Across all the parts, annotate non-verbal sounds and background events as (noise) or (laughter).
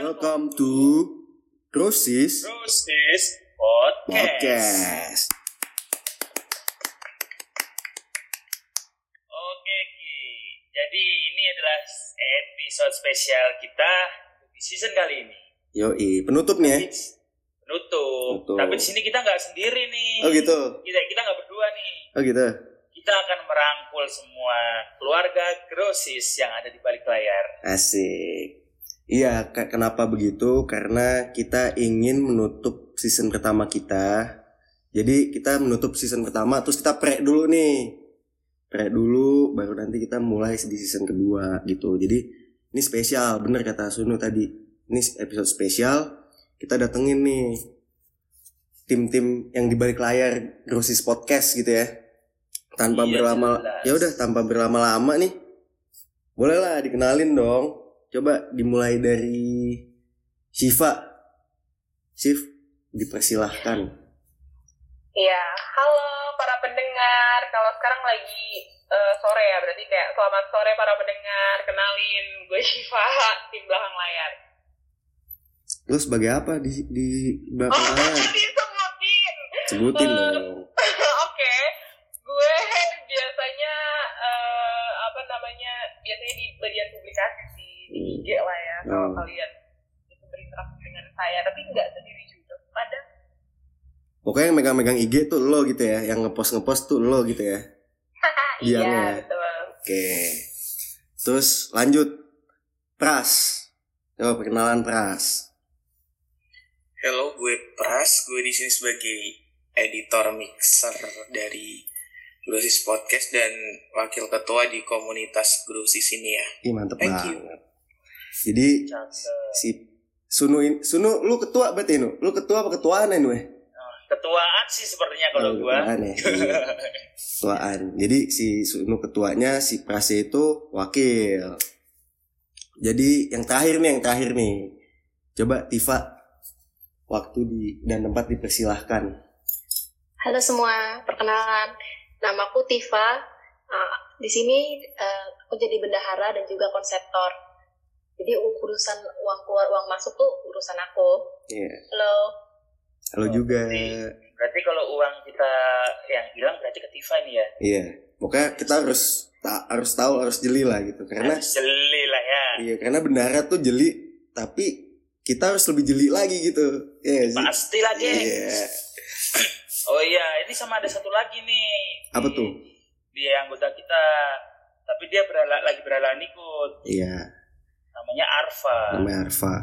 Welcome to Grosis Rosis Podcast. Podcast. Oke Ki, jadi ini adalah episode spesial kita di season kali ini. Yoi, penutup nih ya. Penutup. Penutup. Tapi di sini kita nggak sendiri nih. Oh gitu. Kita kita nggak berdua nih. Oh gitu. Kita akan merangkul semua keluarga Grosis yang ada di balik layar. Asik. Iya, ke- kenapa begitu? Karena kita ingin menutup season pertama kita. Jadi kita menutup season pertama, terus kita pre dulu nih. Pre dulu, baru nanti kita mulai di season kedua gitu. Jadi ini spesial, bener kata Sunu tadi. Ini episode spesial. Kita datengin nih tim-tim yang di balik layar Grosis Podcast gitu ya. Tanpa Iya, berlama, ya udah tanpa berlama-lama nih. Bolehlah dikenalin dong. Coba dimulai dari Shiva. Shif, dipersilahkan. Iya, halo para pendengar. Kalau sekarang lagi eh, sore ya, berarti kayak selamat sore para pendengar. Kenalin, gue Shiva, tim belakang layar. Terus sebagai apa di di belakang Oh, layar? (laughs) disebutin. Sebutin Eh, dong. Oke, gue biasanya eh, apa namanya? Biasanya di bagian publikasi sih, di IG lah ya. Kalau Oh. kalian itu berinteraksi dengan saya, tapi nggak sendiri juga. Ada Pokoknya yang megang-megang IG tuh lo gitu ya, yang ngepost-ngepost tuh lo gitu ya. (laughs) iya, Biangnya. betul. Oke. Terus lanjut. Pras. Coba perkenalan Pras. Halo, gue Pras. Gue di sini sebagai editor mixer dari Grosis Podcast dan wakil ketua di komunitas Grosis ini ya. Ih mantep Thank banget. you. Jadi Cakep. si Sunu Sunu lu ketua berarti nu? Lu ketua apa ketuaan ini weh? Ketuaan sih sepertinya kalau Oh, gua. ketuaan ya. (laughs) Iya. ketuaan. Jadi si Sunu ketuanya, si Prase itu wakil. Jadi yang terakhir nih, yang terakhir nih. Coba Tifa waktu di dan tempat dipersilahkan. Halo semua, perkenalan. Namaku Tifa. Ah, di sini eh, aku jadi bendahara dan juga konseptor. Jadi urusan uang keluar, uang masuk tuh urusan aku. Iya. Halo. Halo Oh, juga. berarti- Berarti kalau uang kita yang hilang berarti ke Tifa nih ya. Iya. Pokoknya kita harus ta- harus tahu harus jeli lah gitu. Karena Harus jeli lah ya. iya, karena bendahara tuh jeli tapi kita harus lebih jeli lagi gitu. Iya sih. Pasti geng. Iya. Oh iya, ini sama ada satu lagi nih. Apa Di- tuh? Dia anggota kita. Tapi dia berala, lagi berhalangan ikut. Iya. Namanya Arfa. namanya Arfa.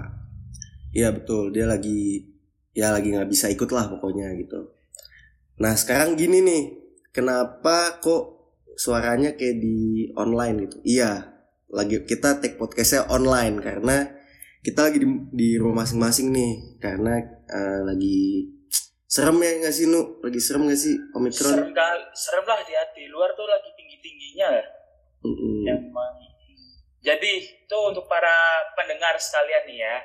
Iya betul. Dia lagi ya lagi nggak bisa ikut lah pokoknya gitu. Nah sekarang gini nih. Kenapa kok suaranya kayak di online gitu? Iya lagi kita take podcastnya online karena kita lagi di, di rumah masing-masing nih. Karena eh, lagi serem ya nggak sih nu? Lagi serem nggak sih omikron Serem, serem lah di hati. Luar tuh lagi tinggi-tingginya. Mm-mm. Yang memang- Jadi itu untuk para pendengar sekalian nih ya.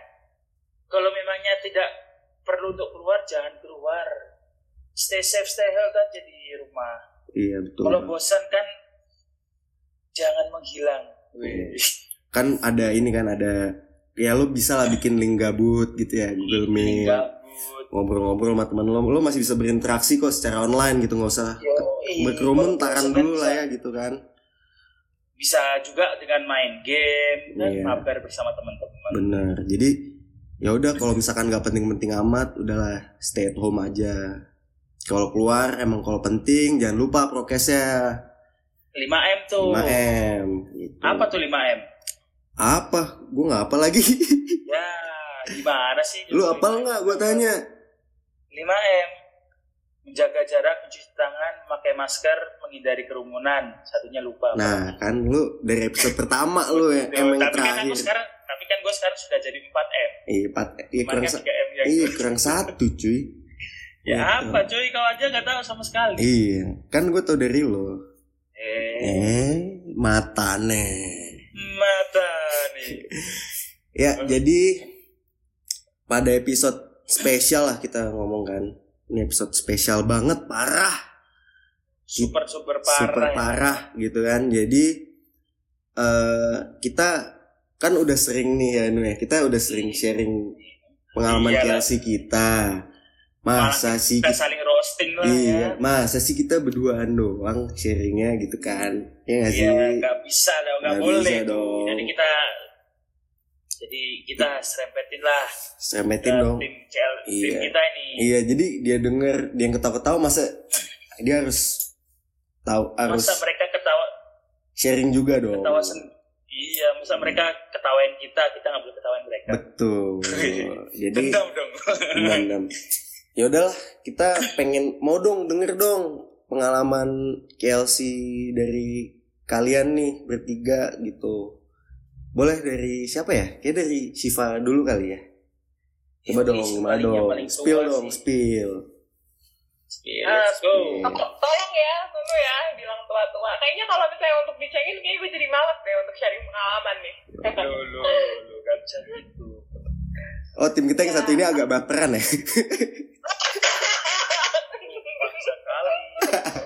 Kalau memangnya tidak perlu untuk keluar, jangan keluar. Stay safe, stay healthy aja di rumah. iya betul Kalau bosan kan jangan menghilang. Iya. kan ada ini kan ada ya lo bisa lah bikin link gabut gitu ya Google Meet ngobrol-ngobrol sama teman lo lo masih bisa berinteraksi kok secara online gitu nggak usah berkerumun taran kan dulu lah ya gitu kan Bisa juga dengan main game dan Iya. mabar bersama teman-teman. bener jadi ya udah kalau misalkan nggak penting-penting amat udahlah stay at home aja kalau keluar emang kalau penting jangan lupa prokesnya 5M tuh. 5M gitu. Apa tuh 5M? apa gue nggak apa lagi Ya, gimana sih? lu apal nggak gue tanya 5M. Menjaga jarak, mencuci tangan, memakai masker, menghindari kerumunan. Satunya lupa. nah kan lu dari episode pertama lu ya emang tapi kan terakhir aku sekarang tapi kan gue sekarang sudah jadi 4M. Iya, empat, iya kurang, 3M ya. iya kurang satu cuy. Ya Gitu. apa cuy, kau aja gak tahu sama sekali. Iya, kan gue tau dari lo. Eh, Eh, mata nih. mata nih. Ya, jadi pada episode spesial lah kita ngomong kan. Ini episode spesial banget, parah, Super super parah. super ya. parah gitu kan. Jadi eh kita kan udah sering nih ya Nu ya. Kita udah sering sharing pengalaman Iyalah. KLC kita. Masa sih kita kita, saling roasting lah iya, ya masa sih kita berduaan doang sharingnya gitu kan? Ya nggak sih? Iya, nggak bisa dong, nggak Nggak boleh. bisa dong. Jadi kita, jadi kita serempetin lah Semetin ke dong. tim CL, tim Iya. kita ini. Iya, jadi dia denger dia yang ketawa-ketawa masa dia harus tahu harus Masa mereka ketawa, sharing juga dong. ketawa sen- Iya, masa mereka ketawain kita, kita nggak boleh ketawain mereka. Betul. (laughs) Jadi Dendam dong. dendam. Ya udahlah, kita pengen mau dong denger dong pengalaman KLC dari kalian nih bertiga gitu. Boleh dari siapa ya? Kayak dari Shiva dulu kali ya. Coba Ini dong, yang dong? Spill dong, sih. spill. Go. Iya. To- tolong ya tunggu ya bilang tua-tua kayaknya kalau misalnya untuk dicengin kayak gue jadi males deh untuk sharing pengalaman nih Lu, lu, lu, gak bisa gitu. Oh, tim kita yang satu ini agak baperan ya. Bangsa kali.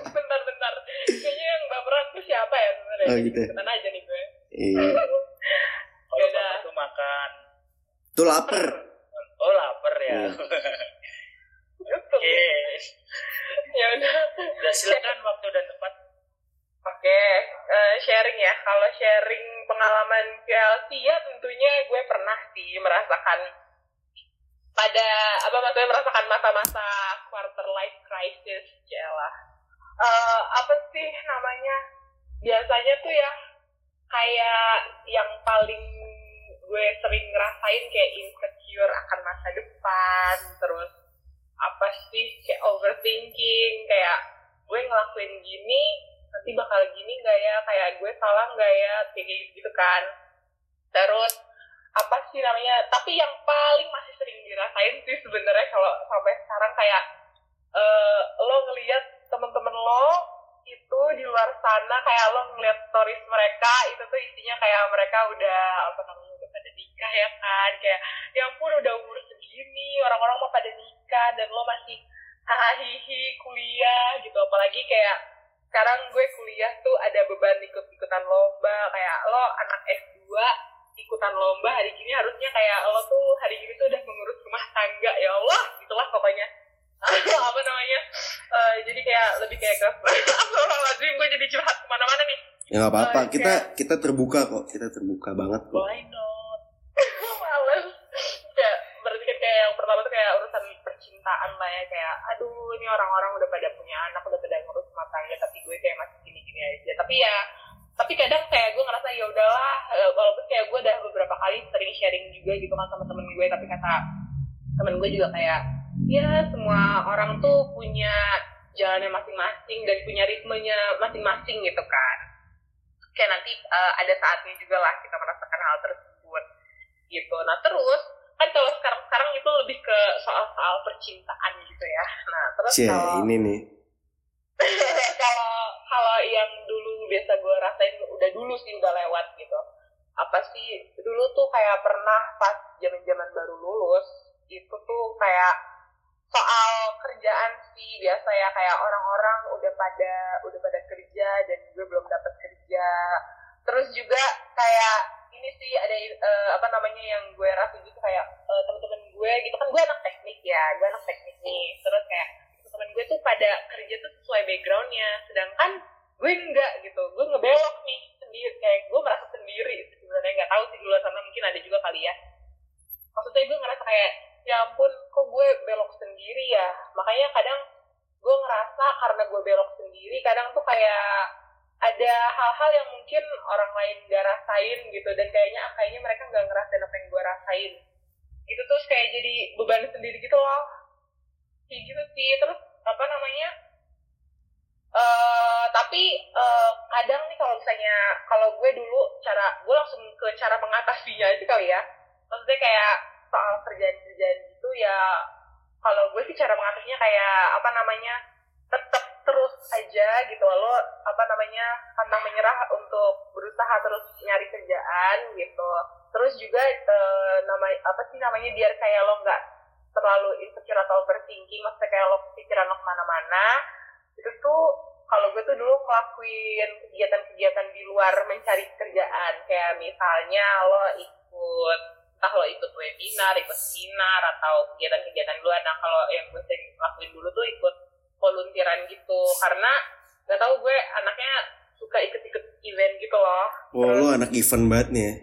bentar-bentar kayaknya yang baperan tuh siapa ya sebenarnya Oh, gitu ya? aja nih gue Iya. Kalau Yaudah. bapak tuh makan. Tuh lapar. Oh lapar ya. Iya. Oke. ya udah Udah silakan waktu dan tempat. Oke, eh, sharing ya. Kalau sharing pengalaman KLC ya tentunya gue pernah sih merasakan pada apa maksudnya merasakan masa-masa quarter life crisis ya lah. Eh, apa sih namanya? Biasanya tuh ya kayak yang paling gue sering ngerasain kayak insecure akan masa depan, terus apa sih kayak overthinking, kayak gue ngelakuin gini nanti bakal gini nggak ya? Kayak gue salah nggak ya? Kayak gitu, kan. Terus apa sih namanya? Tapi yang paling masih sering dirasain sih sebenarnya kalau sampai sekarang kayak eh, lo ngelihat temen-temen lo itu di luar sana kayak lo ngeliat stories mereka itu tuh isinya kayak mereka udah apa namanya pada nikah ya kan kayak ya ampun udah umur segini orang-orang mau pada nikah dan lo masih hahihi kuliah gitu apalagi kayak sekarang gue kuliah tuh ada beban ikut-ikutan lomba kayak lo anak S2 ikutan lomba hari gini harusnya kayak lo tuh hari gini tuh udah mengurus rumah tangga ya Allah gitulah pokoknya (laughs) apa namanya Eh, jadi kayak lebih kayak ke (laughs) Astagfirullahaladzim gue jadi curhat ke mana-mana nih Ya nggak apa-apa. Oh, Kita kita terbuka kok. Kita terbuka banget kok. Why not? males kayak berarti kan kayak yang pertama tuh kayak urusan percintaan lah ya kayak aduh ini orang-orang udah pada punya anak udah pada ngurus rumah tangga tapi gue kayak masih gini-gini aja. Tapi ya tapi kadang kayak gue ngerasa ya udahlah eh, walaupun kayak gue udah beberapa kali sering sharing juga gitu kan sama temen gue tapi kata temen gue juga kayak ya semua orang tuh punya jalannya masing-masing dan punya ritmenya masing-masing gitu kan. Kayak nanti eh, ada saatnya juga lah kita merasakan hal tersebut gitu. Nah terus kan kalau sekarang-sekarang itu lebih ke soal-soal percintaan gitu ya. Nah terus Cie, kalau ini nih. (laughs) kalau kalau yang dulu biasa gue rasain udah dulu sih udah lewat gitu. Apa sih dulu tuh kayak pernah pas zaman zaman baru lulus itu tuh kayak soal kerjaan sih biasa ya. Kayak orang-orang udah pada udah pada kerja dan gue belum dapat kerja. Terus juga kayak ini sih ada eh, apa namanya yang gue rasa gitu kayak eh, teman-teman gue gitu. Kan gue anak teknik ya gue anak teknik nih. Terus kayak teman gue tuh pada kerja tuh sesuai backgroundnya. Sedangkan gue enggak gitu. Gue ngebelok nih sendiri kayak gue merasa sendiri sebenarnya. Nggak tahu sih di luar sana mungkin ada juga kali ya. Maksudnya gue ngerasa kayak ya ampun kok gue belok sendiri ya? Makanya kadang gue ngerasa karena gue belok sendiri kadang tuh kayak ada hal-hal yang mungkin orang lain gak rasain gitu. Dan kayaknya ah, kayaknya mereka nggak ngerasain apa yang gue rasain itu terus kayak jadi beban sendiri gitu loh kayak gitu sih terus apa namanya eh tapi eh, kadang nih kalau misalnya kalau gue dulu cara gue langsung ke cara mengatasinya aja kali ya maksudnya kayak soal kerjaan-kerjaan gitu ya kalau gue sih cara mengatasinya kayak apa namanya tetap terus aja gitu lo apa namanya pantang menyerah untuk berusaha terus nyari kerjaan gitu terus juga eh, nama apa sih namanya biar kayak lo nggak terlalu insecure atau overthinking maksudnya kayak lo pikiran lo ke mana-mana itu tuh kalau gue tuh dulu ngelakuin kegiatan-kegiatan di luar mencari kerjaan kayak misalnya lo ikut entah lo ikut webinar, ikut seminar atau kegiatan-kegiatan luar. Nah kalau yang gue sering lakuin dulu tuh ikut volunteeran gitu karena nggak tahu gue anaknya suka ikut-ikut event gitu loh. Oh, lu anak event banget nih ya.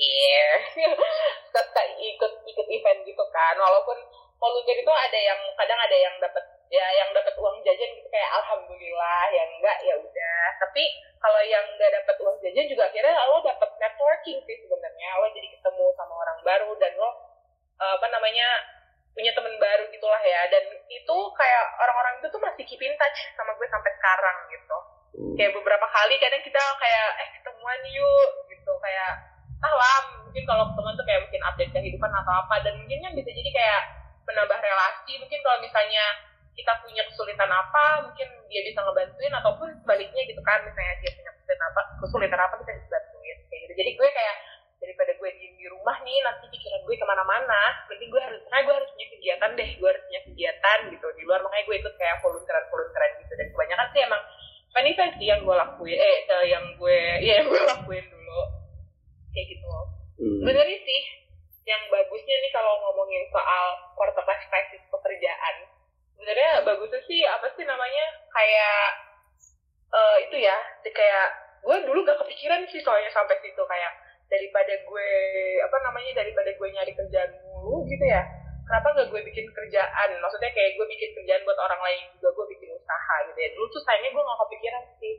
Iya, (laughs) suka ikut ikut event gitu kan. Walaupun volunteer itu ada yang kadang ada yang dapat ya yang dapat uang jajan gitu kayak alhamdulillah yang enggak ya udah. Tapi kalau yang enggak dapat uang jajan juga akhirnya lo dapat networking sih sebenarnya. Lo jadi ketemu sama orang baru dan lo eh, apa namanya punya temen baru gitulah ya. Dan itu kayak orang-orang itu tuh masih keep in touch sama gue sampai sekarang gitu. Kayak beberapa kali kadang kita kayak eh ketemuan yuk gitu. Kayak ah lah mungkin kalau teman tuh kayak mungkin update kehidupan atau apa. Dan mungkin kan bisa jadi kayak menambah relasi mungkin kalau misalnya kita punya kesulitan apa mungkin dia bisa ngebantuin ataupun sebaliknya gitu kan misalnya dia punya kesulitan apa kesulitan apa bisa dibantuin kayak gitu jadi gue kayak daripada gue diem di rumah nih nanti pikiran gue ke mana-mana mending gue harus nah gue harus punya kegiatan deh gue harus punya kegiatan gitu di luar makanya gue ikut kayak volunteeran volunteeran gitu dan kebanyakan sih emang fan event sih yang gue lakuin eh eh, yang gue ya yang gue lakuin dulu kayak gitu Hmm. sebenarnya sih yang bagusnya nih kalau ngomongin soal quarter life crisis pekerjaan sebenarnya bagusnya sih apa sih namanya kayak eh, itu ya kayak gue dulu gak kepikiran sih soalnya sampai situ kayak daripada gue apa namanya daripada gue nyari kerjaan mulu gitu ya kenapa nggak gue bikin kerjaan maksudnya kayak gue bikin kerjaan buat orang lain juga gue bikin usaha gitu ya dulu tuh sayangnya gue gak kepikiran sih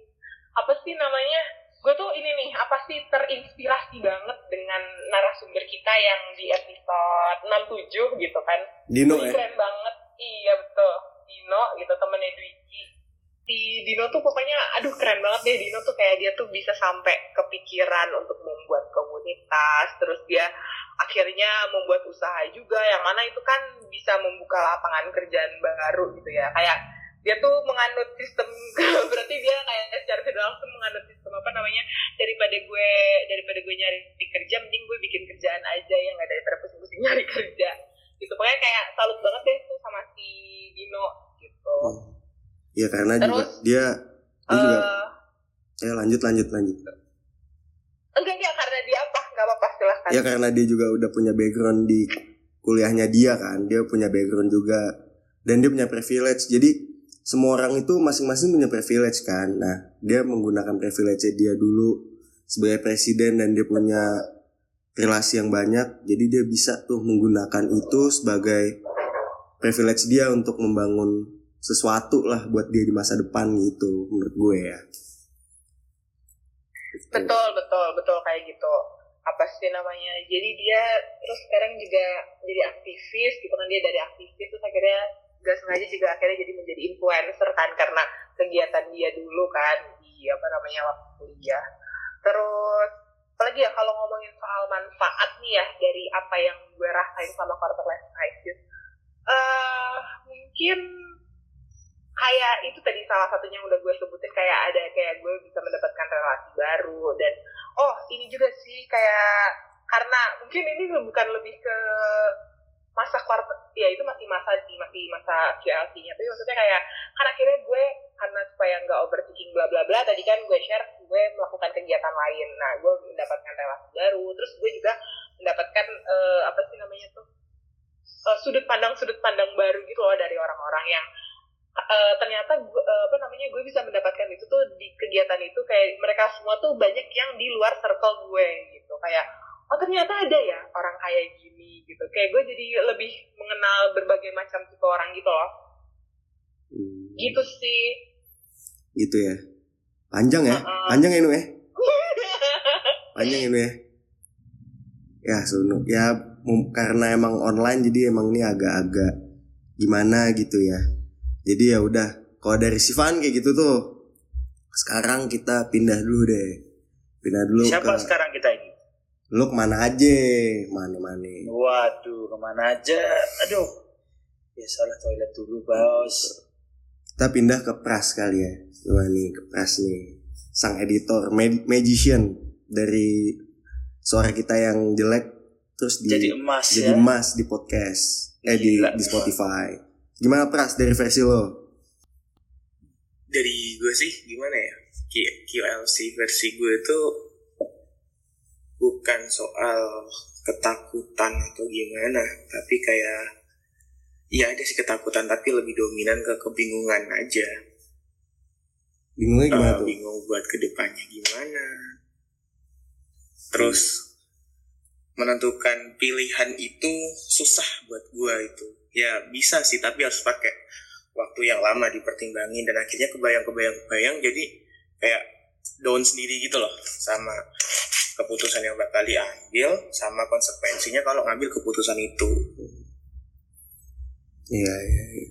apa sih namanya gue tuh ini nih apa sih terinspirasi banget dengan narasumber kita yang di episode 67 gitu kan Dino Wih, ya. keren banget iya betul Dino gitu temennya Dwiki si Dino tuh pokoknya aduh keren banget deh Dino tuh kayak dia tuh bisa sampai kepikiran untuk membuat komunitas terus dia akhirnya membuat usaha juga yang mana itu kan bisa membuka lapangan kerjaan baru gitu ya. Kayak dia tuh menganut sistem (laughs) berarti dia kayak secara tidak langsung menganut sistem apa namanya daripada gue daripada gue nyari kerja mending gue bikin kerjaan aja yang nggak daripada pusing-pusing (laughs) nyari kerja. Gitu pokoknya kayak salut banget deh tuh sama si Dino gitu. Ya karena juga Terus, dia dia juga Eh, ya lanjut lanjut lanjut. enggak enggak karena dia apa nggak apa-apa silahkan Ya karena dia juga udah punya background di kuliahnya dia kan, dia punya background juga dan dia punya privilege. Jadi semua orang itu masing-masing punya privilege kan. Nah, dia menggunakan privilege dia dulu sebagai presiden dan dia punya relasi yang banyak. Jadi dia bisa tuh menggunakan itu sebagai privilege dia untuk membangun sesuatu lah buat dia di masa depan gitu menurut gue ya. betul betul betul kayak gitu apa sih namanya jadi dia terus sekarang juga jadi aktivis gitu kan dia dari aktivis terus akhirnya gak sengaja juga akhirnya jadi menjadi influencer kan karena kegiatan dia dulu kan di apa namanya waktu kuliah. Terus apalagi ya kalau ngomongin soal manfaat nih ya dari apa yang gue rasain sama quarter life crisis eh mungkin kayak itu tadi salah satunya yang udah gue sebutin kayak ada kayak gue bisa mendapatkan relasi baru dan oh ini juga sih kayak karena mungkin ini bukan lebih ke masa quarter ya itu masih masa sih masih masa QLC-nya tapi maksudnya kayak kan akhirnya gue karena supaya nggak overthinking bla bla bla tadi kan gue share gue melakukan kegiatan lain. Nah gue mendapatkan relasi baru terus gue juga mendapatkan eh, apa sih namanya tuh eh, sudut pandang sudut pandang baru gitu loh dari orang-orang yang eh, ternyata gue, eh, apa namanya gue bisa mendapatkan itu tuh di kegiatan itu kayak mereka semua tuh banyak yang di luar circle gue gitu kayak oh ternyata ada ya orang kayak gini gitu kayak gue jadi lebih mengenal berbagai macam tipe orang gitu loh Hmm, gitu sih gitu ya. Panjang ya? Heeh. Panjang ya Nu ya? (laughs) Panjang ini ya. Ya, Sunu. Ya, karena emang online jadi emang ini agak-agak gimana gitu ya. Jadi ya udah, kalau dari Sivan kayak gitu tuh. Sekarang kita pindah dulu deh. Pindah dulu Siapa ke sekarang kita ini? lu ke mana aja? Mana-mana. Waduh, ke mana aja? Aduh. Ya salah toilet dulu, bos. Kita pindah ke Pras kali ya. Gimana nih ke Pras nih. Sang editor, mag- magician dari suara kita yang jelek terus di Jadi emas jadi ya. emas di podcast eh di Gila, di Spotify. Gimana Pras dari versi lo? dari gue sih gimana ya QLC versi gue itu bukan soal ketakutan atau gimana tapi kayak ya ada sih ketakutan tapi lebih dominan ke kebingungan aja Bingungnya gimana Eh, tuh? bingung buat ke depannya gimana terus menentukan pilihan itu susah buat gua itu ya bisa sih tapi harus pakai waktu yang lama dipertimbangin dan akhirnya kebayang-kebayang kebayang jadi kayak down sendiri gitu loh sama keputusan yang bakal diambil sama konsekuensinya kalau ngambil keputusan itu Iya, iya, iya.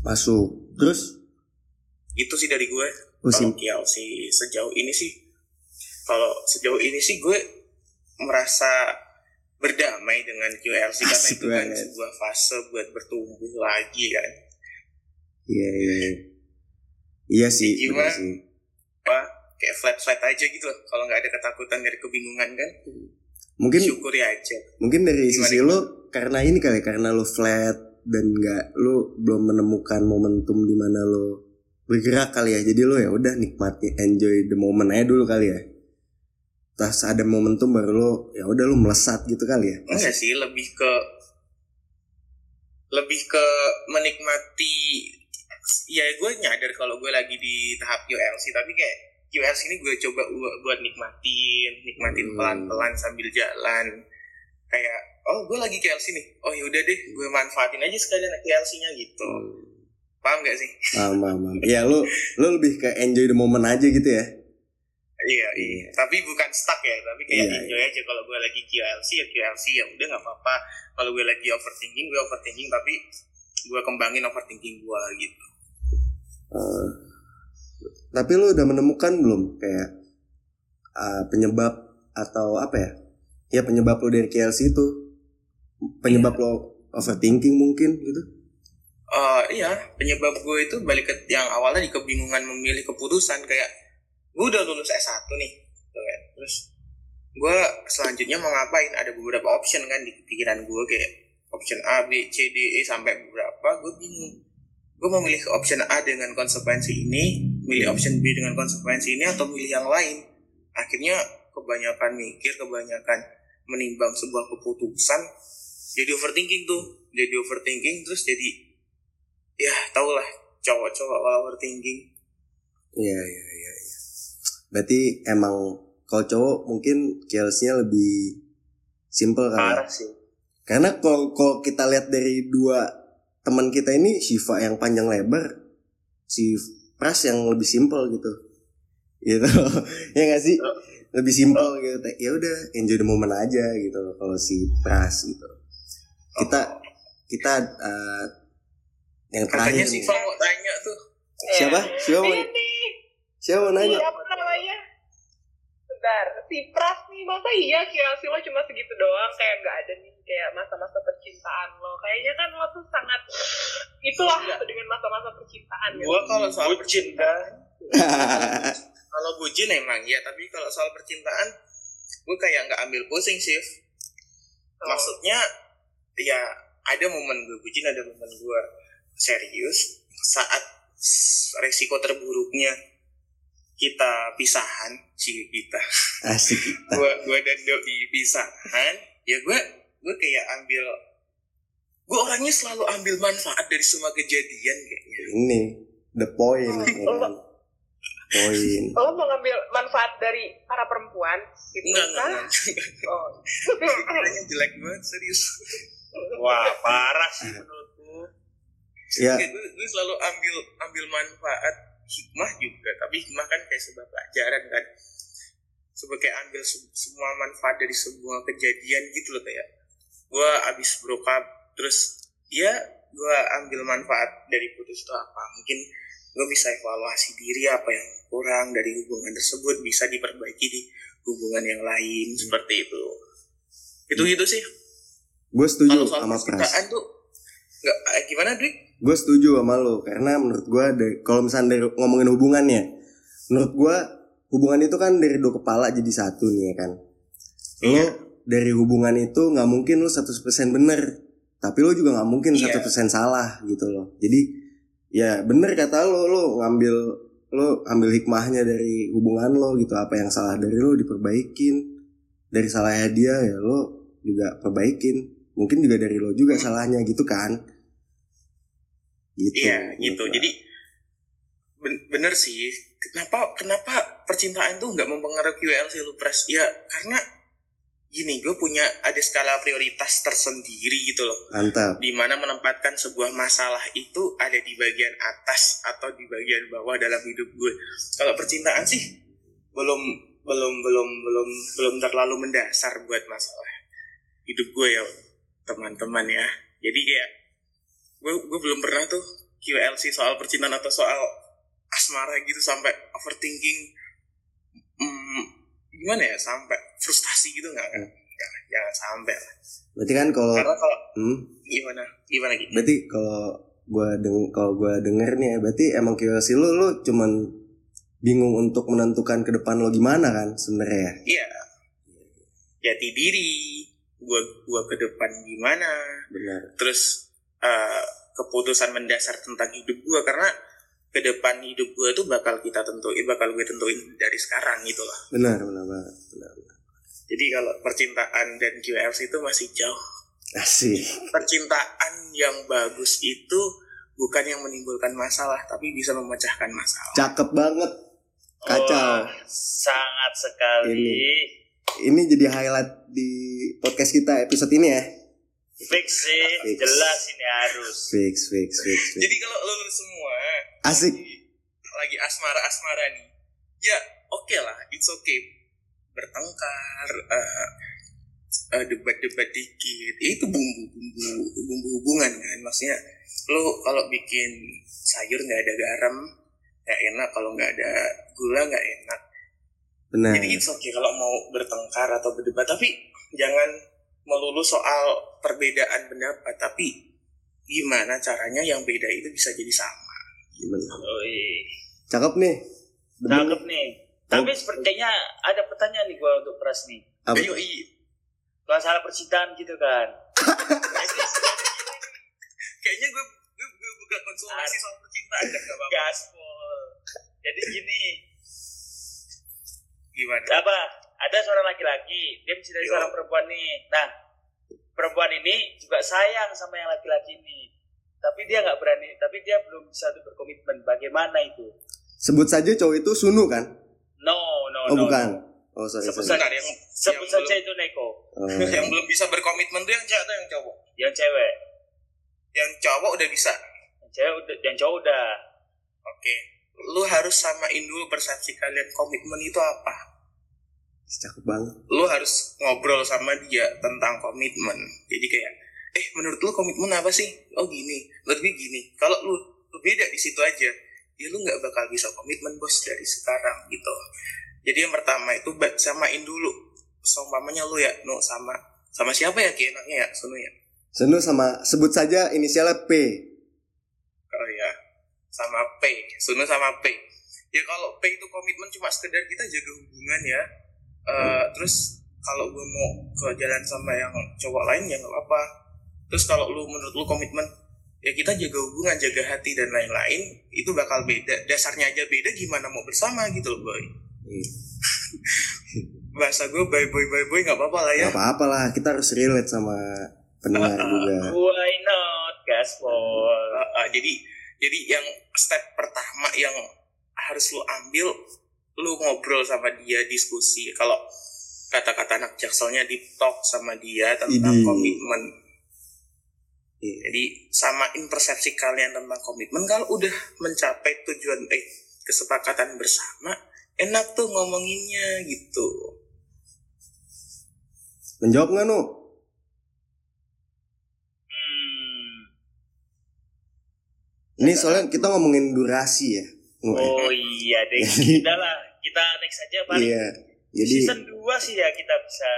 Masuk. Terus? itu sih dari gue kalau KLC sejauh ini sih kalau sejauh ini sih gue merasa berdamai dengan QLC karena Asik itu kan banget. sebuah fase buat bertumbuh lagi kan Iya, iya, iya. Iya sih, Gimana? bener sih. apa kayak flat flat aja gitu loh kalau nggak ada ketakutan dari kebingungan kan Mungkin syukuri aja mungkin dari Gimana, sisi lo karena ini kali karena lo flat dan nggak lo belum menemukan momentum di mana lo bergerak kali ya jadi lo ya udah nikmati enjoy the moment aja dulu kali ya tas ada momentum baru lo ya udah lo melesat gitu kali ya? Enggak sih lebih ke lebih ke menikmati ya gue nyadar kalau gue lagi di tahap QLC tapi kayak QLC ini gue coba bu- buat nikmatin nikmatin Hmm. pelan-pelan sambil jalan. Kayak oh gue lagi QLC nih oh yaudah deh gue manfaatin aja sekalian QLC-nya gitu. Paham gak sih? Paham, paham, paham. ya lo lo lebih ke enjoy the moment aja gitu ya iya iya. Tapi bukan stuck ya tapi kayak Iya, enjoy aja kalau gue lagi QLC ya QLC ya udah nggak apa-apa. Kalau gue lagi overthinking gue overthinking tapi gue kembangin overthinking gue gitu. Eh, tapi lo udah menemukan belum kayak eh, penyebab atau apa ya? Ya penyebab lo dari KLC itu? Penyebab lo overthinking mungkin gitu? Eh, iya. Penyebab gue itu balik ke yang awalnya di kebingungan memilih keputusan kayak gue udah lulus S1 nih gitu kan. terus gue selanjutnya mau ngapain? Ada beberapa option kan di pikiran gue kayak option A B C D E sampai beberapa gue bingung. Gue mau milih option A dengan konsekuensi ini milih option B dengan konsekuensi ini atau milih yang lain. Akhirnya kebanyakan mikir kebanyakan menimbang sebuah keputusan jadi overthinking tuh. Jadi overthinking terus jadi ya tau lah cowok-cowok overthinking Iya iya iya. Iya. Berarti emang kalau cowok mungkin KLC-nya lebih simple ya? parah sih Karena kalau kalau kita lihat dari dua teman kita ini Shiva yang panjang lebar, si Pras yang lebih simple gitu. Gitu. (laughs) ya gak sih? Lebih simple gitu. Ya udah, enjoy the moment aja gitu kalau si Pras gitu. Kita kita eh, yang katanya terakhir sih nih. mau tanya tuh Siapa? Siapa mau, Iya siapa mau nanya? siapa namanya? Bentar, si Pras nih, masa iya QLC lo cuma segitu doang? Kayak nggak ada nih, kayak masa-masa percintaan lo. Kayaknya kan lo tuh sangat, itulah dengan masa-masa percintaan. gitu. gue kalau soal percintaan (laughs) kalau bucin emang ya tapi kalau soal percintaan gue kayak nggak ambil pusing sih Oh. maksudnya ya ada momen gue bucin ada momen gue serius saat resiko terburuknya kita pisahan sih kita Asik kita. gue gue dan doi pisahan ya gue gue kayak ambil gue orangnya selalu ambil manfaat dari semua kejadian kayaknya Ini the point. (laughs) ya kan? Poin. Lo mau ngambil manfaat dari para perempuan? Gitu enggak enggak, kan? enggak. Oh. Pikirannya (laughs) jelek banget serius Wah, parah sih menurutku. Ya, gue, gue selalu ambil ambil manfaat hikmah juga tapi hikmah kan kayak sebuah pelajaran kan. Sebagai ambil se- semua manfaat dari sebuah kejadian gitu loh kayak gue abis broke up terus ya gue ambil manfaat dari putus itu apa. Mungkin gue bisa evaluasi diri apa yang kurang dari hubungan tersebut bisa diperbaiki di hubungan yang lain seperti itu. Itu gitu sih. Gue setuju kalau soal sama Pras. percintaan tuh nggak eh, gimana Dwi Gue setuju sama lo karena menurut gue dari kalau misalnya dari ngomongin hubungannya, menurut gue hubungan itu kan dari dua kepala jadi satu nih ya kan. Lo Iya. dari hubungan itu nggak mungkin lo 100% bener, tapi lo juga nggak mungkin Iya. 100% salah gitu loh. Jadi ya bener kata lo lo ngambil lo ambil hikmahnya dari hubungan lo gitu apa yang salah dari lo diperbaikin dari salahnya dia ya lo juga perbaikin mungkin juga dari lo juga salahnya gitu kan gitu Iya gitu. Jadi ben- bener sih. Kenapa kenapa percintaan tuh nggak mempengaruhi WLC lu pres? Ya karena gini, gue punya ada skala prioritas tersendiri gitu loh. mantap Di mana menempatkan sebuah masalah itu ada di bagian atas atau di bagian bawah dalam hidup gue. Kalau percintaan sih belum belum belum belum belum terlalu mendasar buat masalah hidup gue ya teman-teman ya. Jadi kayak gue gue belum pernah tuh QLC soal percintaan atau soal asmara gitu sampai overthinking hmm, gimana ya sampai frustasi gitu nggak? Kan Nggak, jangan sampai lah. Berarti kan kalau karena kalau hmm, gimana? Gimana gitu berarti kalau gua deng kalau gua denger nih ya berarti emang QLC lo lo cuman bingung untuk menentukan ke depan lo gimana kan sebenarnya iya. Jati diri gue gua ke depan gimana. Benar. Terus eh, keputusan mendasar tentang hidup gue karena ke depan hidup gue tuh bakal kita tentuin bakal gue tentuin dari sekarang gitu loh benar benar banget benar, benar. jadi kalau percintaan dan QLC itu masih jauh. Asik. Percintaan yang bagus itu bukan yang menimbulkan masalah tapi bisa memecahkan masalah. Cakep banget. Kacau. Wah, sangat sekali. ini jadi highlight di podcast kita episode ini ya. Fix sih, Fix. jelas ini harus. fix fix fix, fix. jadi kalau lo semua asik. lagi asmara-asmara nih ya oke lah it's okay. Bertengkar eh, eh, debat-debat dikit. Itu bumbu-bumbu bumbu hubungan kan. Maksudnya lo kalau bikin sayur nggak ada garam nggak enak. Kalau nggak ada gula nggak enak benar jadi it's okay kalau mau bertengkar atau berdebat tapi jangan melulu soal perbedaan pendapat tapi gimana caranya yang beda itu bisa jadi sama Benar. Oi, cakep nih Demen. cakep nih. Tapi sepertinya ada pertanyaan nih gua untuk Pras nih. Apa? Ayo, iya. Masalah percintaan gitu kan. kayaknya gue gue, gue buka konsultasi soal percintaan gak apa-apa Gaspol. Jadi gini, gimana apa? Ada seorang laki-laki, dia mencintai seorang perempuan nih. Nah, perempuan ini juga sayang sama yang laki-laki ini. Tapi dia nggak berani, tapi dia belum bisa berkomitmen. Bagaimana itu? sebut saja cowok itu Sunu kan No, no, oh no. bukan no. oh sorry Sebut sorry saja, yang- sebut yang saja belum- itu Neko. Oh. yang belum bisa berkomitmen tuh yang cewek atau yang cowok Yang cewek, yang cowok udah bisa yang cewek udah, yang cowok udah. oke lu harus samain dulu persepsi kalian komitmen itu apa? Cakep banget. Lu harus ngobrol sama dia tentang komitmen. Jadi kayak eh menurut lu komitmen apa sih? Oh gini. Menurut gue gini kalau lu, lu beda di situ aja ya lu nggak bakal bisa komitmen bos dari sekarang gitu. Jadi yang pertama itu samain dulu. Seumpamanya lu ya no sama sama siapa ya ki enaknya ya Sunu ya? Sunu sama sebut saja inisialnya P sama P Sunu sama P. Ya kalau P itu komitmen cuma sekedar kita jaga hubungan ya. Eh, terus kalau gue mau ke jalan sama yang cowok lain ya nggak apa terus kalau lu menurut lu komitmen ya kita jaga hubungan jaga hati dan lain-lain itu bakal beda. Dasarnya aja beda gimana mau bersama gitu loh boy. Ih, (laughs) bahasa gue bye boy bye boy nggak apa-apa lah ya. Nggak apa-apa lah kita harus relate sama pendengar (laughs) juga. Why not, Gaspol? Uh, uh, jadi jadi yang step pertama yang harus lu ambil lu ngobrol sama dia diskusi kalau kata-kata anak jakselnya di talk sama dia tentang komitmen Iya. jadi samain persepsi kalian tentang komitmen kalau udah mencapai tujuan eh kesepakatan bersama enak tuh ngomonginnya gitu menjawab nggak nu Hmm. Ini soalnya kita ngomongin durasi ya eh. Oh iya deh, (laughs) Jadi- udah lah. Kita next aja paling iya jadi season 2 sih ya kita bisa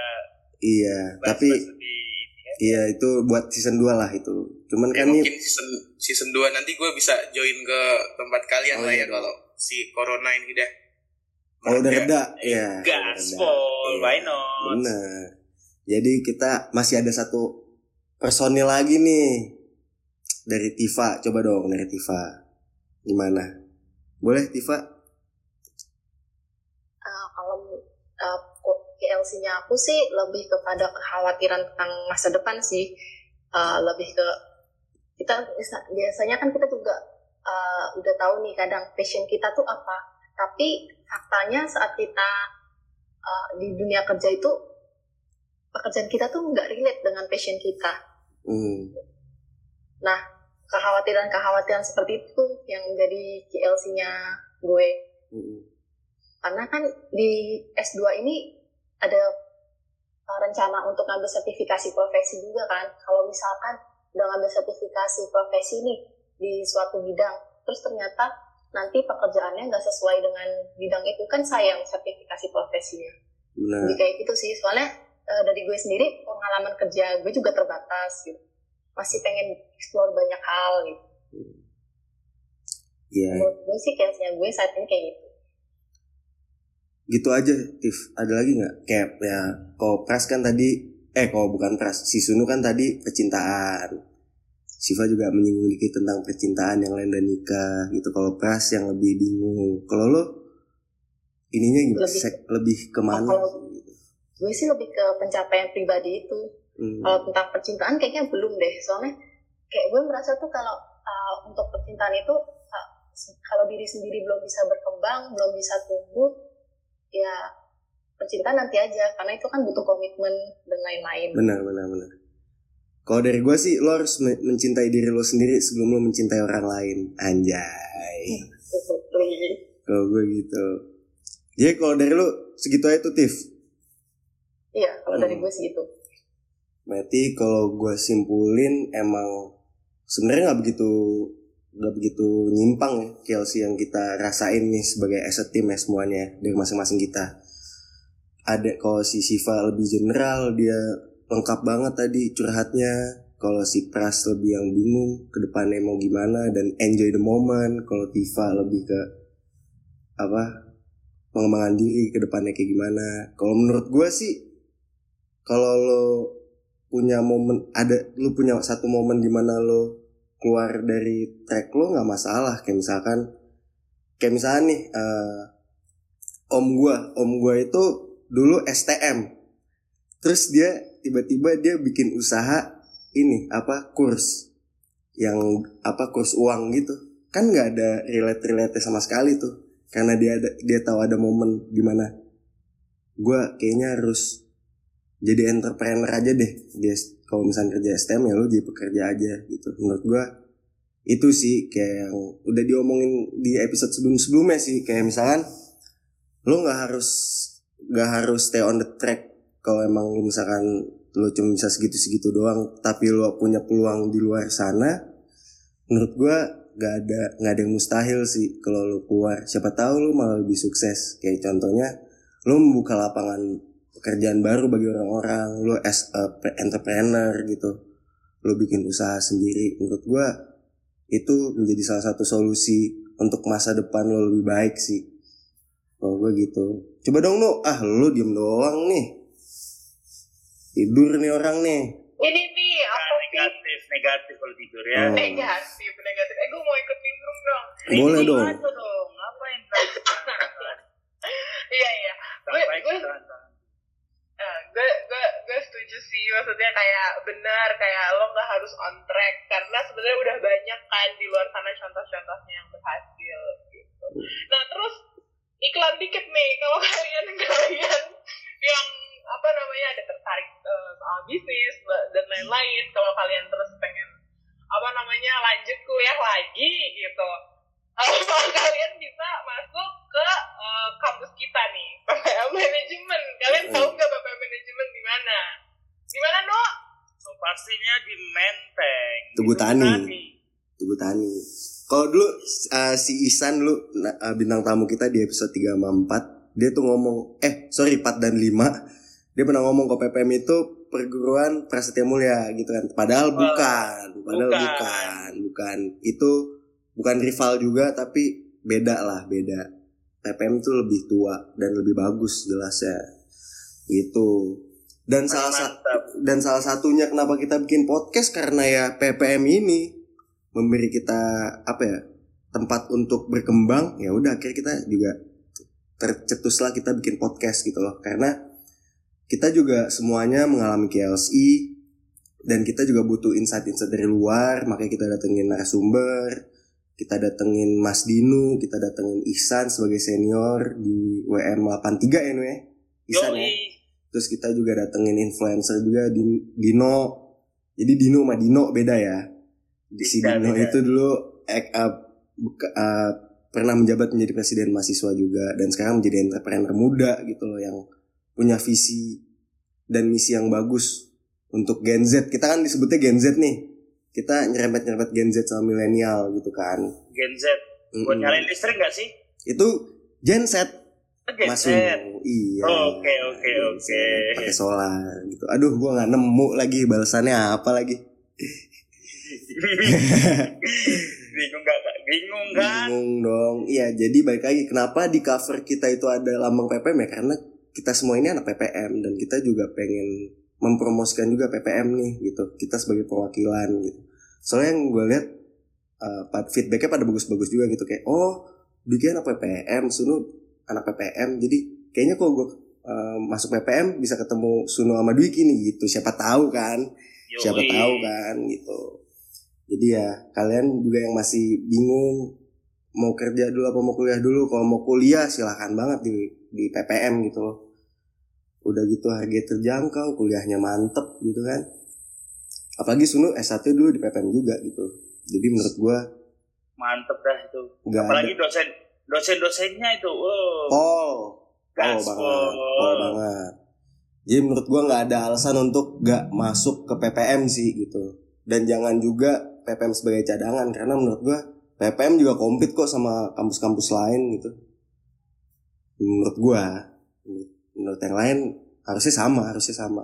iya tapi lebih ini ya. iya itu buat season 2 lah itu cuman ya kan ini mungkin season season 2 nanti gue bisa join ke tempat kalian Oh, lah iya ya kalau si corona ini udah kalau udah Ya. reda ya udah. Gaspol, Iya. why not? Bener. Jadi kita masih ada satu personil lagi nih dari Tifa coba dong dari Tifa. Gimana? Boleh Tifa? Uh, kalau ah, uh, KLC nya aku sih lebih kepada kekhawatiran tentang masa depan sih. Uh, lebih ke kita biasanya kan kita juga uh, udah tahu nih kadang passion kita tuh apa. Tapi faktanya saat kita uh, di dunia kerja itu pekerjaan kita tuh nggak relate dengan passion kita. Mm. nah kekhawatiran-kekhawatiran seperti itu yang menjadi KLC-nya gue. Mm. karena kan di S2 ini ada uh, rencana untuk ngambil sertifikasi profesi juga kan. Kalau misalkan udah ngambil sertifikasi profesi nih di suatu bidang terus ternyata nanti pekerjaannya nggak sesuai dengan bidang itu kan sayang sertifikasi profesinya. Nah. jadi kayak gitu sih. Soalnya e, dari gue sendiri pengalaman kerja gue juga terbatas gitu masih pengen explore banyak hal gitu Iya. Yeah. Menurut gue sih case-nya gue saat ini kayak gitu. Gitu aja, Tif. Ada lagi nggak? Kayak ya, kalau pras kan tadi eh kalau bukan pras si Sunu kan tadi percintaan Siva juga menyinggung dikit tentang percintaan yang lain dan nikah gitu kalau pras yang lebih bingung kalau lo ininya gimana lebih, Sek, lebih ke mana kalau gitu. gue sih lebih ke pencapaian pribadi itu hmm. kalau tentang percintaan kayaknya belum deh. Soalnya kayak gue merasa tuh kalau uh, untuk percintaan itu uh, kalau diri sendiri belum bisa berkembang belum bisa tumbuh ya percintaan nanti aja. Karena itu kan butuh komitmen dan lain-lain. Benar benar benar. Kalau dari gue sih lo harus mencintai diri lo sendiri sebelum lo mencintai orang lain. Anjay. Kalau gue gitu. Jadi kalau dari lo segitu aja tuh Tiff? Iya kalau hmm. dari gue segitu berarti kalau gue simpulin emang sebenarnya nggak begitu nggak begitu nyimpang ya KLC yang kita rasain nih sebagai as a team ya semuanya dari masing-masing kita. Ada kalau si Siva lebih general dia lengkap banget tadi curhatnya. Kalau si Pras lebih yang bingung ke depannya mau gimana dan enjoy the moment. Kalau Tifa lebih ke apa pengembangan diri ke depannya kayak gimana. Kalau menurut gue sih kalau lo punya momen ada lu punya satu momen di mana lo keluar dari track lo nggak masalah. Kayak misalkan kayak misalnya nih uh, om gue om gue itu dulu STM terus dia tiba-tiba dia bikin usaha ini apa kurs yang apa kurs uang gitu. Kan nggak ada relate relate sama sekali tuh. Karena dia ada dia tahu ada momen di mana gue kayaknya harus jadi entrepreneur aja deh. Dia kalau misalnya kerja STM ya lu jadi pekerja aja gitu. Menurut gue itu sih kayak yang udah diomongin di episode sebelum sebelumnya sih. Kayak misalkan lo nggak harus gak harus stay on the track kalau emang lu misalkan lu cuma bisa segitu-segitu doang tapi lu punya peluang di luar sana menurut gua gak ada gak ada yang mustahil sih kalau lu keluar. Siapa tahu lu malah lebih sukses. Kayak contohnya lu membuka lapangan pekerjaan baru bagi orang-orang lu as a entrepreneur gitu lu bikin usaha sendiri menurut gua itu menjadi salah satu solusi untuk masa depan lo lebih baik sih kalau gue gitu Coba dong Nu, ah lu diem doang nih. Tidur nih orang nih. Ini nih, apa nah, negatif, negatif kalau tidur ya. Oh. Negatif, negatif. Eh gue mau ikut nimbrung dong. Boleh dong. dong. Ngapain? Iya iya. Gue gue gue gue gue setuju sih. Maksudnya kayak benar kayak lo nggak harus on track. Karena sebenarnya udah banyak kan di luar sana contoh-contohnya yang berhasil gitu. Nah terus iklan dikit nih kalau (laughs) kalian kalian yang apa namanya ada tertarik uh, soal bisnis dan lain-lain. Kalau kalian terus pengen apa namanya lanjut kuliah lagi gitu uh, (laughs) kalian bisa masuk ke uh, kampus kita nih (laughs) PPL Manajemen. Kalian tahu nggak PPL Manajemen di mana? Di mana no so pastinya di Menteng. Tugu Tani. Tugu Tani. Kalau dulu uh, si Isan dulu uh, bintang tamu kita di episode 3 sama 4 dia tuh ngomong eh sorry 4 dan 5 dia pernah ngomong ke PPM itu perguruan Prasetya Mulia gitu kan. Padahal bukan padahal bukan. bukan bukan. Itu bukan rival juga tapi beda lah beda. PPM itu lebih tua dan lebih bagus jelasnya. Itu dan salah satu dan salah satunya kenapa kita bikin podcast karena ya PPM ini memberi kita apa ya tempat untuk berkembang. Ya udah akhirnya kita juga tercetuslah kita bikin podcast gitu loh. Karena kita juga semuanya mengalami KLC dan kita juga butuh insight-insight dari luar makanya kita datengin narasumber kita datengin Mas Dinu kita datengin Ihsan sebagai senior di WM 83 ya ya? Ihsan ya? Terus kita juga datengin influencer juga Din- Dino. Jadi Dino sama Dino beda ya? Di si Beda, Dino beda. itu dulu ek- uh, buka- uh, pernah menjabat menjadi presiden mahasiswa juga dan sekarang menjadi entrepreneur muda gitu loh yang punya visi dan misi yang bagus untuk Gen Z. Kita kan disebutnya Gen Z nih kita nyerempet nyerempet Gen Z sama milenial gitu kan Gen Z. Buat Mm-mm. nyalain listrik gak sih? itu Gen Z Oh, Gen Mas Z. Iya Oke, oke, oke. pakai solar gitu aduh gua nggak nemu lagi balasannya apa lagi (laughs) bingung gak? Kak? Bingung kan? bingung dong iya jadi balik lagi kenapa di cover kita itu ada lambang PPM ya karena kita semua ini anak PPM dan kita juga pengen mempromosikan juga PPM nih gitu kita sebagai perwakilan gitu soalnya yang gue lihat uh, feedbacknya pada bagus-bagus juga gitu. Kayak oh Diki anak PPM Sunu anak PPM jadi kayaknya kok gue uh, masuk PPM bisa ketemu Sunu sama Dwiki nih gitu. Siapa tahu kan? Yoi. siapa tahu kan? Gitu. Jadi ya kalian juga yang masih bingung mau kerja dulu apa mau kuliah dulu. Kalau mau kuliah silahkan banget di di PPM gitu. Loh udah gitu harga terjangkau kuliahnya mantep gitu kan apalagi Sunu S1 dulu di PPM juga gitu jadi menurut gua Mantep dah itu. nggak ada Apalagi dosen dosen-dosennya itu. Wow. Pol Gaspol. banget Pol banget jadi menurut gua nggak ada alasan untuk nggak masuk ke PPM sih gitu dan jangan juga PPM sebagai cadangan karena menurut gua PPM juga kompet kok sama kampus-kampus lain gitu menurut gua menurut yang lain harusnya sama harusnya sama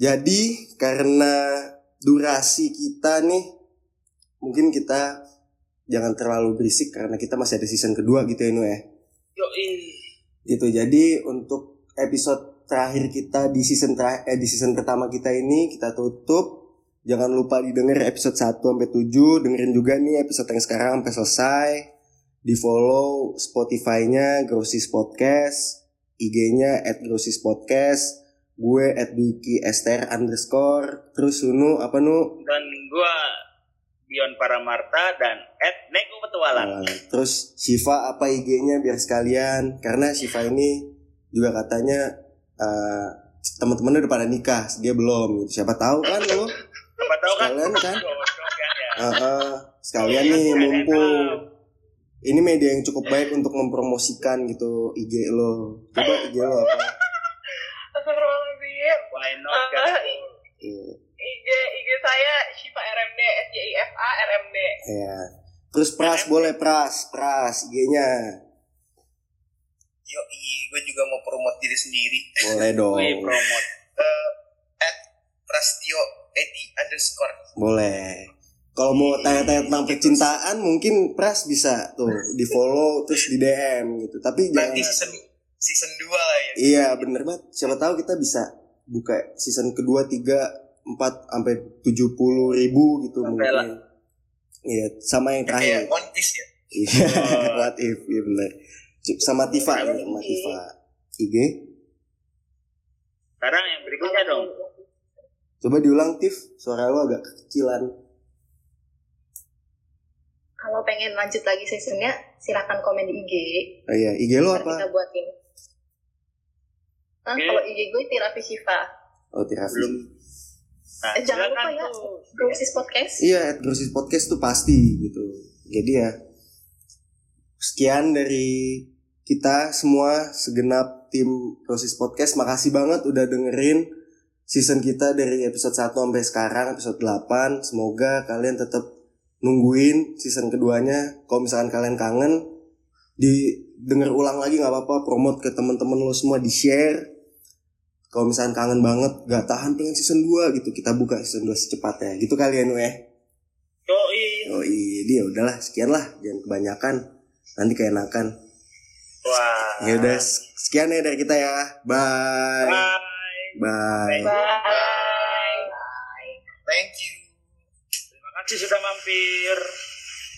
jadi karena durasi kita nih mungkin kita jangan terlalu berisik karena kita masih ada season kedua gitu ya Nu ya. Yoi. gitu. Jadi untuk episode terakhir kita di season terakhir eh, di season pertama kita ini kita tutup. Jangan lupa didengar episode 1 sampai 7 dengerin juga nih episode yang sekarang sampai selesai. Di follow Spotify-nya Grosis Podcast IG-nya at Grosis Podcast gue at Dwiki Esther underscore terus Sunu apa nu Dan gua Dion Paramarta dan Ed Neko Petualang. Nah, terus Shiva apa IG-nya biar sekalian karena Shiva ini juga katanya eh teman-temannya udah pada nikah, dia belum. Siapa tahu kan lo? Siapa tahu kan? Sekalian kan? Eh, eh, sekalian nih mumpung. Ini media yang cukup baik untuk mempromosikan gitu IG lo. Coba IG lo apa? Astagfirullahaladzim. Why not kan? Iya, IG IG saya Shiva RMD S Y I F A RMD. Iya. Terus Pras boleh Pras, Pras IG-nya. Yo, gue juga mau promote diri sendiri. Boleh dong. Wih, promote. Eh, at Prastio Edi underscore. Boleh. Kalau mau tanya-tanya tentang percintaan mungkin Pras bisa tuh di follow terus di DM gitu. Tapi jangan Nanti season season 2 lah ya. Iya bener banget. Siapa tahu kita bisa buka season kedua tiga empat sampai tujuh puluh ribu gitu Sampai mungkin. Iya sama yang Kayak terakhir. One Piece ya. Iya (laughs) what if iya bener. Sama Tifa ya, sama Tifa. IG. Sekarang yang berikutnya dong. Coba diulang Tif, suara lu agak kecilan. Kalau pengen lanjut lagi seasonnya, silahkan komen di IG. Oh iya, IG lu Ntar kita apa? buatin. Nah, kalau IG gue Tirapi Shiva. Oh Tirafi. Belum. Nah, Eh, jangan lupa ya. Grosis Podcast. Iya, at Grosis Podcast tuh pasti gitu. Jadi ya sekian dari kita semua segenap tim Grosis Podcast. Makasih banget udah dengerin season kita dari episode 1 sampai sekarang episode 8. Semoga kalian tetap nungguin season keduanya. Kalau misalkan kalian kangen di denger ulang lagi nggak apa-apa, promote ke teman-teman lo semua di share. Kalau misalkan kangen banget, gak tahan pengen season 2 gitu, kita buka season 2 secepatnya. Gitu kalian ya. Yoi. Oh iya, dia udahlah sekian lah, jangan kebanyakan. Nanti keenakan. Wah. Ya udah sekian ya dari kita ya. Bye. Bye. Bye. Bye. Thank you. Terima kasih sudah mampir.